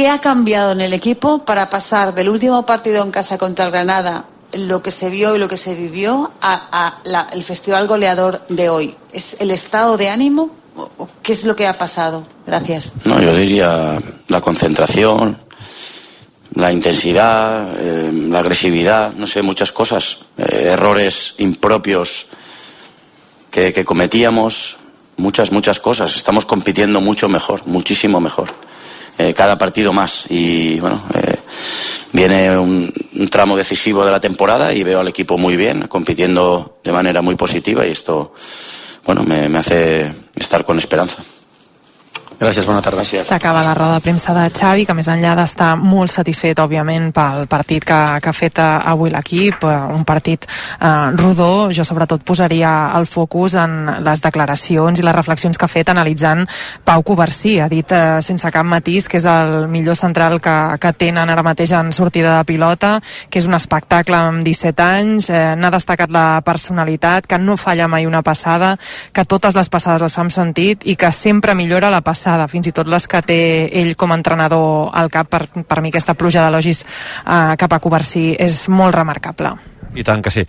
¿Qué ha cambiado en el equipo para pasar del último partido en casa contra el Granada, lo que se vio y lo que se vivió, a, a la- el festival goleador de hoy? ¿Es el estado de ánimo o qué es lo que ha pasado? Gracias. No, yo diría la concentración, la intensidad, eh, la agresividad, no sé, muchas cosas, eh, errores impropios que cometíamos, muchas, muchas cosas. Estamos compitiendo mucho mejor, muchísimo mejor. Eh, cada partido más. Y bueno, eh, viene un, tramo decisivo de la temporada y veo al equipo muy bien, compitiendo de manera muy positiva y esto, bueno, me hace estar con esperanza. Gràcies, bona tarda. S'acaba la roda de premsa de Xavi, que més enllà d'estar molt satisfet, òbviament, pel partit que, que ha fet eh, avui l'equip, eh, un partit eh, rodó, jo sobretot posaria el focus en les declaracions i les reflexions que ha fet analitzant Pau Covarsí. Ha dit eh, sense cap matís que és el millor central que, que tenen ara mateix en sortida de pilota, que és un espectacle amb 17 anys, eh, n'ha destacat la personalitat, que no falla mai una passada, que totes les passades les fa amb sentit i que sempre millora la passada, fins i tot les que té ell com a entrenador al cap. Per, per mi aquesta pluja d'elogis eh, cap a Covarsí és molt remarcable. I tant que sí.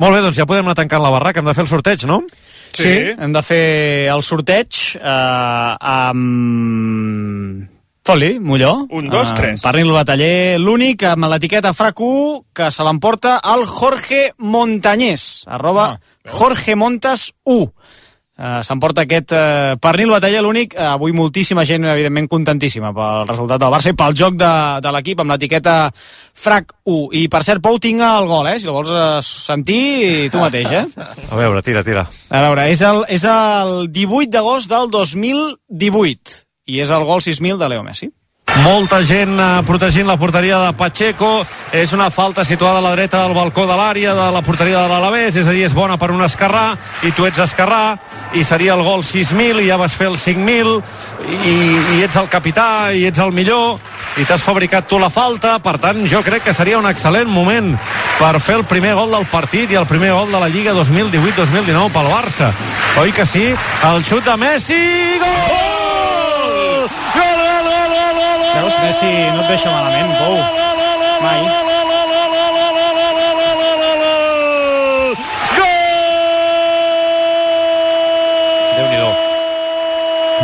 Molt bé, doncs ja podem anar tancant la barraca, hem de fer el sorteig, no? Sí, sí hem de fer el sorteig eh, amb... Foli, Molló. Un, dos, tres. Parli el bataller, l'únic amb l'etiqueta FRAC1 que se l'emporta el Jorge Montañés, arroba Ah, Jorge Montas 1. Uh, S'emporta aquest uh, pernil bataller l'únic, uh, avui moltíssima gent evidentment contentíssima pel resultat del Barça i pel joc de, de l'equip amb l'etiqueta FRAC 1 i per cert Pou tinc el gol, eh? si el vols uh, sentir tu mateix eh? A veure, tira, tira. A veure, és el, és el 18 d'agost del 2018 i és el gol 6.000 de Leo Messi. Molta gent eh, protegint la porteria de Pacheco. És una falta situada a la dreta del balcó de l'àrea de la porteria de l'Alavés, és a dir, és bona per un esquerrà, i tu ets esquerrà, i seria el gol 6.000, i ja vas fer el 5.000, i, i ets el capità, i ets el millor, i t'has fabricat tu la falta, per tant, jo crec que seria un excel·lent moment per fer el primer gol del partit i el primer gol de la Lliga 2018-2019 pel Barça. Oi que sí? El xut de Messi, gol gol, gol, gol, gol, gol! Veus, Messi no et deixa malament, Pou. Mai. Déu-n'hi-do.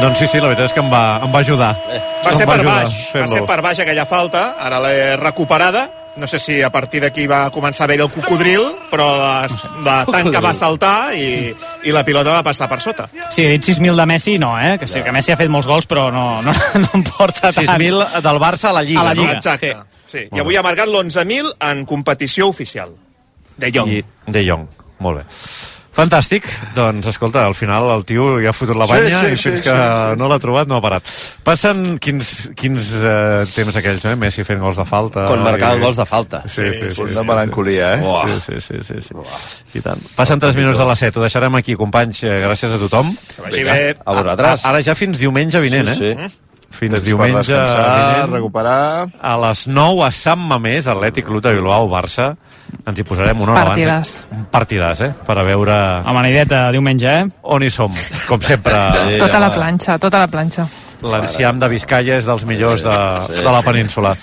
Doncs sí, sí, la veritat és que em va, em va ajudar. Va Em ser per ajudar baix, va ser per baix aquella falta, ara l'he recuperada, no sé si a partir d'aquí va començar a haver el cocodril, però la, la tanca va saltar i, i la pilota va passar per sota. Sí, he dit 6.000 de Messi, no, eh? Que sí, que Messi ha fet molts gols, però no, no, no em porta tants. 6.000 del Barça a la Lliga, A la no? Lliga, Exacte. sí. Sí. I avui ha marcat l'11.000 en competició oficial. De Jong. I De Jong, molt bé. Fantàstic. Doncs, escolta, al final el tio ja ha fotut la Sí, banya sí, i sí, fins sí, que sí, no l'ha trobat no ha parat. Passen quins, quins eh, temps aquells, eh? Messi fent gols de falta. Quan marcava i- gols de falta. Sí, sí, sí. Una sí, melancolia, eh? Sí, sí, sí, sí, sí. I tant. Passen 3 minuts de les 7, ho deixarem aquí, companys. Eh, Gràcies a tothom. Que vagi bé. A vosaltres. Ara ja fins diumenge vinent, Sí, eh? Fins Temps diumenge vinent. recuperar... A les 9 a Sant Mamés, Atlètic Club de Bilbao, Barça. Ens hi posarem una hora Partidàs. abans. Un partidàs, eh? Per a veure A Manideta, diumenge, eh? on hi som. Com sempre, Sí, Tota la planxa, tota la planxa. l'enciam de Vizcaya és dels millors de, de la península.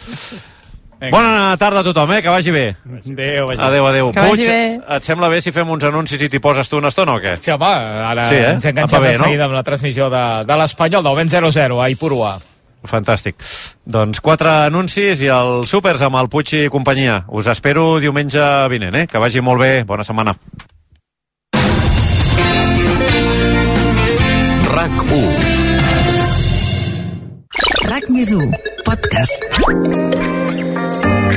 Bona tarda a tothom, eh? Que vagi bé. Adéu, vagi. Adéu, adéu. Que vagi bé. et sembla bé si fem uns anuncis i t'hi poses tu una estona o què? Sí, home, ara Sí, eh? ens hem enganxat bé, de no? seguida amb la transmissió de, de l'Espanyol, del 0-0 a Ipurua. Fantàstic. Doncs quatre anuncis i el súpers amb el Puig i companyia. Us espero diumenge vinent, eh? Que vagi molt bé. Bona setmana. RAC 1. RAC més 1, podcast.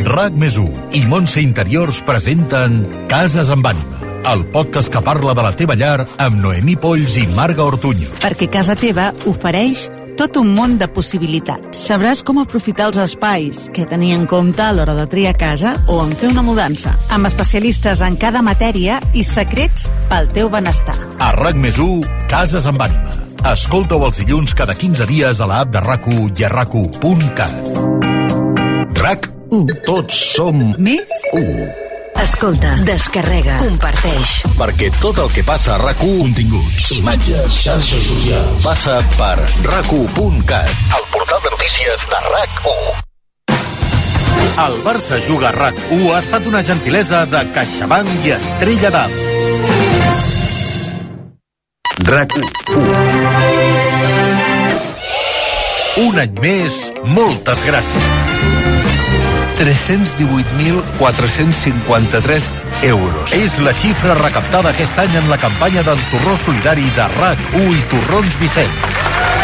RAC més i Montse Interiors presenten Cases amb ànima, el podcast que parla de la teva llar amb Noemí Polls i Marga Ortuño. Perquè casa teva ofereix tot un món de possibilitats. Sabràs com aprofitar els espais, què tenir en compte a l'hora de triar casa o en fer una mudança, amb especialistes en cada matèria i secrets pel teu benestar. A RAC més Cases amb ànima. Escolta-ho els dilluns cada 15 dies a l'app de rac i a rac RAC1. Tots som Més 1. Escolta, descarrega, comparteix. Perquè tot el que passa a rac continguts, imatges, xarxes socials, passa per rac el portal de notícies de RAC1. El Barça juga a RAC1 ha estat una gentilesa de CaixaBank i Estrella d'Am. RAC1. Un any més, moltes gràcies. 318.453 euros. És la xifra recaptada aquest any en la campanya del torró solidari de RAC1 i Torrons Vicenç.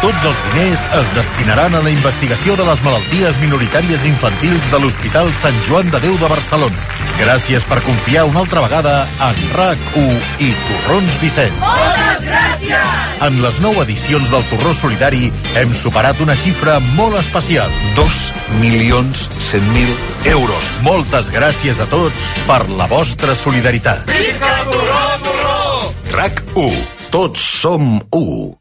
Tots els diners es destinaran a la investigació de les malalties minoritàries infantils de l'Hospital Sant Joan de Déu de Barcelona. Gràcies per confiar una altra vegada en RAC1 i Torrons Vicenç. Moltes gràcies! En les nou edicions del Torró Solidari hem superat una xifra molt especial. 2 milions 100.000 euros. Moltes gràcies a tots per la vostra solidaritat. Visca el torró, torró! RAC1. Tots som 1.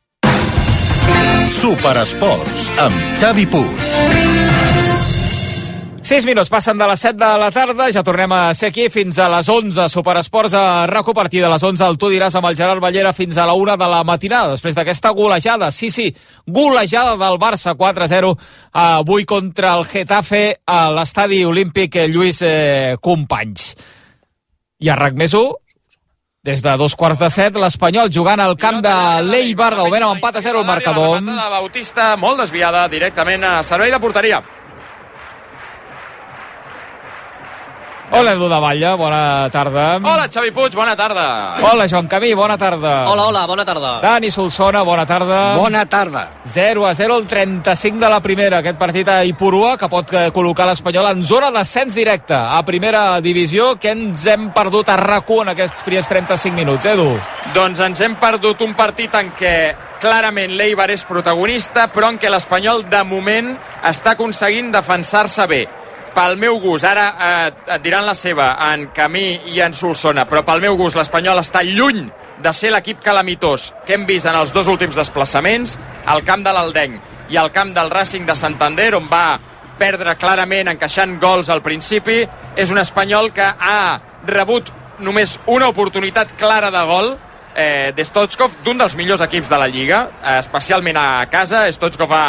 Superesports amb Xavi Puig. 6 minuts passen de les 7 de la tarda, ja tornem a ser aquí fins a les 11, Superesports a RACO, a partir de les 11 el tu diràs amb el Gerard Ballera fins a la 1 de la matinada, després d'aquesta golejada, sí, sí, golejada del Barça 4-0 avui contra el Getafe a l'estadi olímpic Lluís eh, Companys. I a RAC més 1, des de dos quarts de set, l'Espanyol jugant al camp de l'Eibar, de moment amb empat a 0 el marcador. La de Bautista, molt desviada, directament a servei de porteria. Hola, Edu de Valla, bona tarda. Hola, Xavi Puig, bona tarda. Hola, Joan Camí, bona tarda. Hola, hola, bona tarda. Dani Solsona, bona tarda. Bona tarda. 0 a 0 el 35 de la primera. Aquest partit a Ipurua, que pot eh, col·locar l'Espanyol en zona d'ascens directe a primera divisió, que ens hem perdut a rac en aquests primers 35 minuts, Edu. Doncs ens hem perdut un partit en què clarament l'Eibar és protagonista, però en què l'Espanyol, de moment, està aconseguint defensar-se bé pel meu gust, ara eh, et diran la seva en Camí i en Solsona, però pel meu gust l'Espanyol està lluny de ser l'equip calamitós que hem vist en els dos últims desplaçaments, al camp de l'Aldenc i al camp del Racing de Santander, on va perdre clarament encaixant gols al principi. És un espanyol que ha rebut només una oportunitat clara de gol eh, d'Stochkov, d'un dels millors equips de la Lliga, eh, especialment a casa. Stochkov ha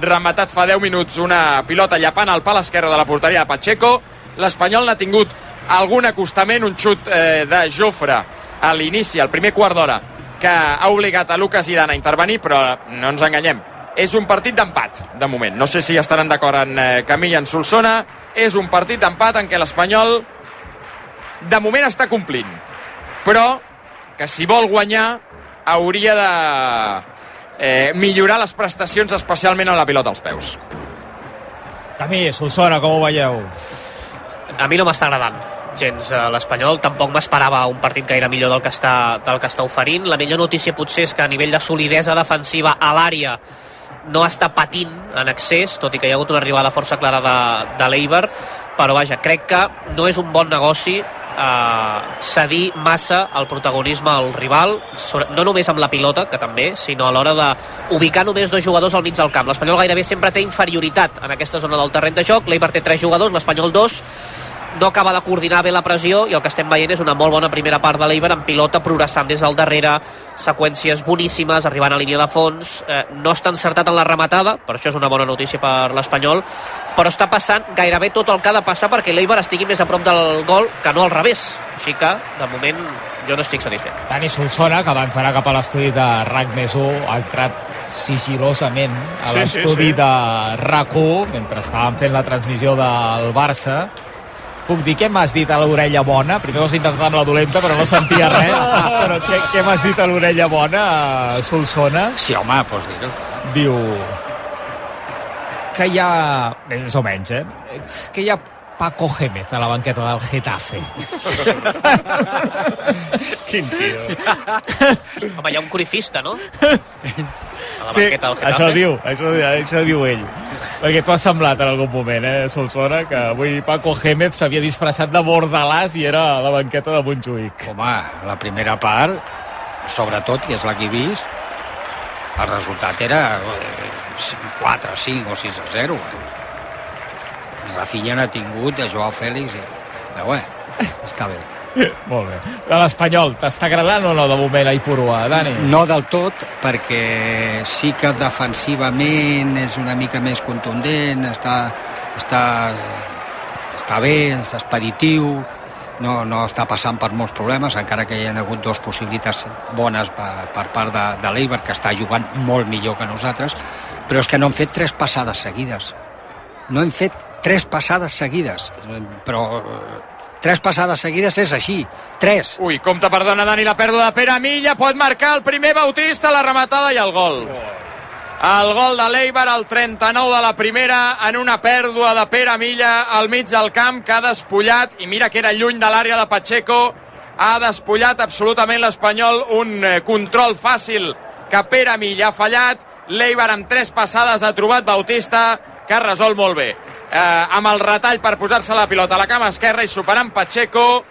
rematat fa 10 minuts una pilota llapant al pal esquerre de la porteria de Pacheco. L'Espanyol n'ha tingut algun acostament, un xut eh, de Jofre a l'inici, al primer quart d'hora, que ha obligat a Lucas Zidane a intervenir, però no ens enganyem. És un partit d'empat, de moment. No sé si estaran d'acord en eh, en Solsona. És un partit d'empat en què l'Espanyol de moment està complint. Però que si vol guanyar hauria de eh, millorar les prestacions especialment a la pilota als peus. Camí, Solsona, com ho veieu? A mi no m'està agradant gens a l'Espanyol, tampoc m'esperava un partit gaire millor del que, està, del que està oferint. La millor notícia potser és que a nivell de solidesa defensiva a l'àrea no està patint en excés, tot i que hi ha hagut una arribada força clara de, de l'Eiber, però vaja, crec que no és un bon negoci eh, cedir massa el protagonisme al rival, no només amb la pilota, que també, sinó a l'hora d'ubicar només dos jugadors al mig del camp. L'Espanyol gairebé sempre té inferioritat en aquesta zona del terreny de joc, l'Eiber té tres jugadors, l'Espanyol dos, no acaba de coordinar bé la pressió i el que estem veient és una molt bona primera part de l'Eiber amb pilota progressant des del darrere, seqüències boníssimes, arribant a línia de fons, eh, no està encertat en la rematada, per això és una bona notícia per l'Espanyol, però està passant gairebé tot el que ha de passar perquè l'Eiber estigui més a prop del gol que no al revés. Així que, de moment, jo no estic satisfet. Dani Solsona, que abans d'anar cap a l'estudi de RAC més 1, ha entrat sigilosament a Sí, sí, l'estudi sí. de RAC1 mentre estàvem fent la transmissió del Barça puc dir què m'has dit a l'orella bona? Primer ho has intentat amb la dolenta, però no sentia res. però què, què m'has dit a l'orella bona, a Solsona? Sí, home, pots dir-ho. Diu que hi ha, més o menys, eh? Que hi ha Paco Gémez a la banqueta del Getafe. Quin tio. Home, hi ha un corifista, no? A la Sí, banqueta del Getafe. això diu, això, això diu ell. Perquè t'ho ha semblat en algun moment, eh, Solsona, que avui Paco Gémez s'havia disfressat de bordalàs i era a la banqueta de Montjuïc. Home, la primera part, sobretot, que és la que he vist, el resultat era eh, 4, 5 o 6 a 0. Rafinha n'ha tingut de Joao Fèlix i... Però bé, està bé. Molt bé. De l'Espanyol, t'està agradant o no de moment a Ipurua, Dani? No del tot, perquè sí que defensivament és una mica més contundent, està, està, està bé, és expeditiu, no, no està passant per molts problemes, encara que hi ha hagut dues possibilitats bones per, per part de, de l'Eibar, que està jugant molt millor que nosaltres, però és que no han fet tres passades seguides. No hem fet tres passades seguides, però eh, tres passades seguides és així, tres. Ui, compte, perdona, Dani, la pèrdua de Pere Milla, pot marcar el primer Bautista, la rematada i el gol. El gol de l'Eibar, al 39 de la primera, en una pèrdua de Pere Milla al mig del camp, que ha despullat, i mira que era lluny de l'àrea de Pacheco, ha despullat absolutament l'Espanyol, un eh, control fàcil que Pere Milla ha fallat, l'Eibar amb tres passades ha trobat Bautista, que ha resolt molt bé. Eh, amb el retall per posar-se la pilota a la cama esquerra i superant Pacheco,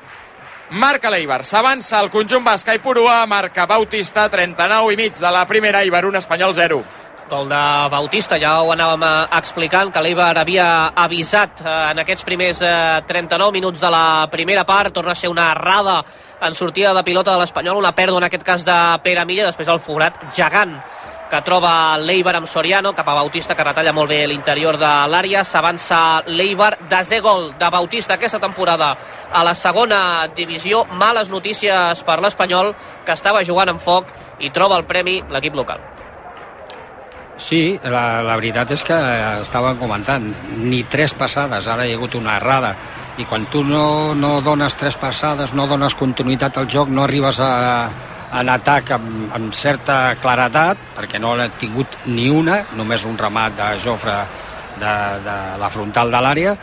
Marca l'Eibar, s'avança el conjunt basca i Purua, marca Bautista, 39 i mig de la primera, Eibar, un espanyol 0. Gol de Bautista, ja ho anàvem eh, explicant, que l'Eibar havia avisat eh, en aquests primers eh, 39 minuts de la primera part, torna a ser una errada en sortida de pilota de l'Espanyol, una pèrdua en aquest cas de Pere Milla, després el forat gegant que troba l'Eibar amb Soriano, cap a Bautista, que retalla molt bé l'interior de l'àrea. S'avança l'Eibar, desè gol de Bautista aquesta temporada a la segona divisió. Males notícies per l'Espanyol, que estava jugant amb foc i troba el premi l'equip local. Sí, la, la veritat és que estàvem comentant, ni tres passades, ara hi ha hagut una errada, i quan tu no, no dones tres passades, no dones continuïtat al joc, no arribes a, en atac amb, amb certa claretat, perquè no l'ha tingut ni una, només un remat de Jofre de, de la frontal de l'àrea,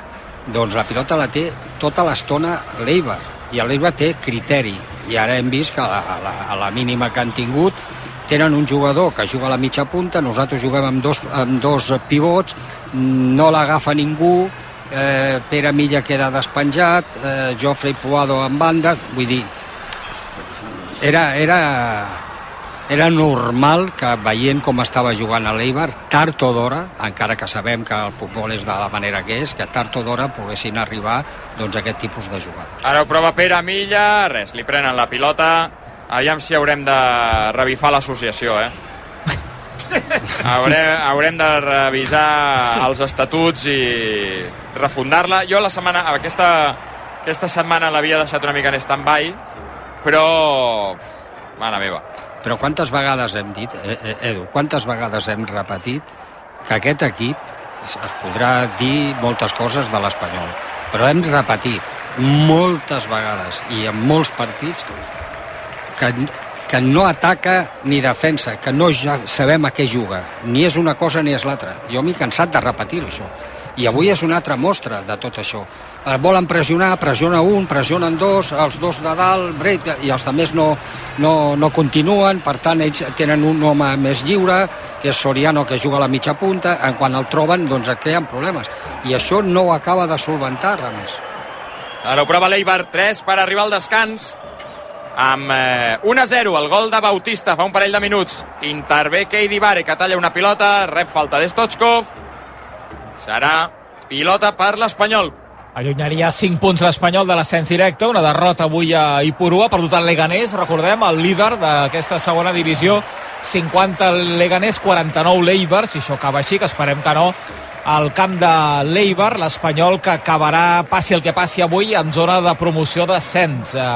doncs la pilota la té tota l'estona l'Eibar, i l'Eibar té criteri, i ara hem vist que a la, a la, a la mínima que han tingut tenen un jugador que juga a la mitja punta, nosaltres juguem amb dos, amb dos pivots, no l'agafa ningú, eh, Pere Milla queda despenjat, eh, Jofre i Puado en banda, vull dir, era, era, era normal que veient com estava jugant a l'Eibar, tard o d'hora, encara que sabem que el futbol és de la manera que és, que tard o d'hora poguessin arribar doncs, aquest tipus de jugades. Ara ho prova Pere Milla, res, li prenen la pilota. Aviam si haurem de revifar l'associació, eh? haurem, haurem de revisar els estatuts i refundar-la. Jo la setmana, aquesta, aquesta setmana l'havia deixat una mica en stand-by, però... Mare meva. Però quantes vegades hem dit, eh, eh, Edu, quantes vegades hem repetit que aquest equip es, es podrà dir moltes coses de l'Espanyol, però hem repetit moltes vegades i en molts partits que, que no ataca ni defensa, que no ja sabem a què juga. Ni és una cosa ni és l'altra. Jo m'he cansat de repetir això. I avui és una altra mostra de tot això. El volen pressionar, pressiona un, pressionen dos, els dos de dalt, break, i els altres no, no, no continuen, per tant ells tenen un home més lliure, que és Soriano, que juga a la mitja punta, en quan el troben, doncs et creen problemes. I això no ho acaba de solventar, res més. Ara ho prova l'Eibar, 3 per arribar al descans amb eh, 1 a 0 el gol de Bautista fa un parell de minuts intervé Keidi Bare que talla una pilota rep falta d'Stochkov serà pilota per l'Espanyol Allunyaria 5 punts l'Espanyol de l'ascens directe, una derrota avui a Ipurua, perdut el Leganés, recordem, el líder d'aquesta segona divisió, 50 el Leganés, 49 l'Eibar, si això acaba així, que esperem que no, al camp de l'Eibar, l'Espanyol que acabarà, passi el que passi avui, en zona de promoció d'ascens, eh,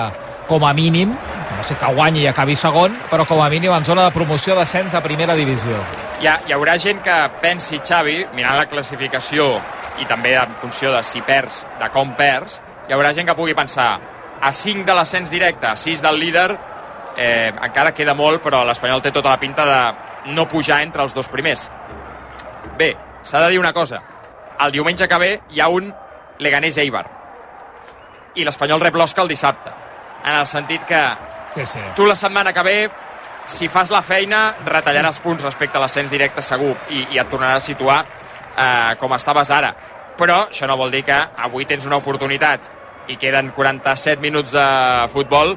com a mínim, no sé que guanyi i acabi segon, però com a mínim en zona de promoció d'ascens a primera divisió. Hi, ha, hi haurà gent que pensi, Xavi, mirant la classificació i també en funció de si perds, de com perds, hi haurà gent que pugui pensar a 5 de l'ascens directe, a 6 del líder, eh, encara queda molt, però l'Espanyol té tota la pinta de no pujar entre els dos primers. Bé, s'ha de dir una cosa. El diumenge que ve hi ha un Leganés Eibar. I l'Espanyol rep l'Osca el dissabte. En el sentit que Sí, sí. tu la setmana que ve si fas la feina, retallaràs punts respecte a l'ascens directe segur i, i et tornaràs a situar eh, com estaves ara. Però això no vol dir que avui tens una oportunitat i queden 47 minuts de futbol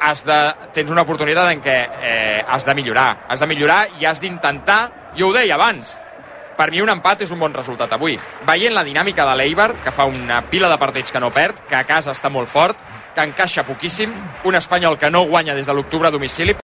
has de, tens una oportunitat en què eh, has de millorar. Has de millorar i has d'intentar, jo ho deia abans, per mi un empat és un bon resultat avui. Veient la dinàmica de l'Eibar, que fa una pila de partits que no perd, que a casa està molt fort, que encaixa poquíssim, un espanyol que no guanya des de l'octubre a domicili,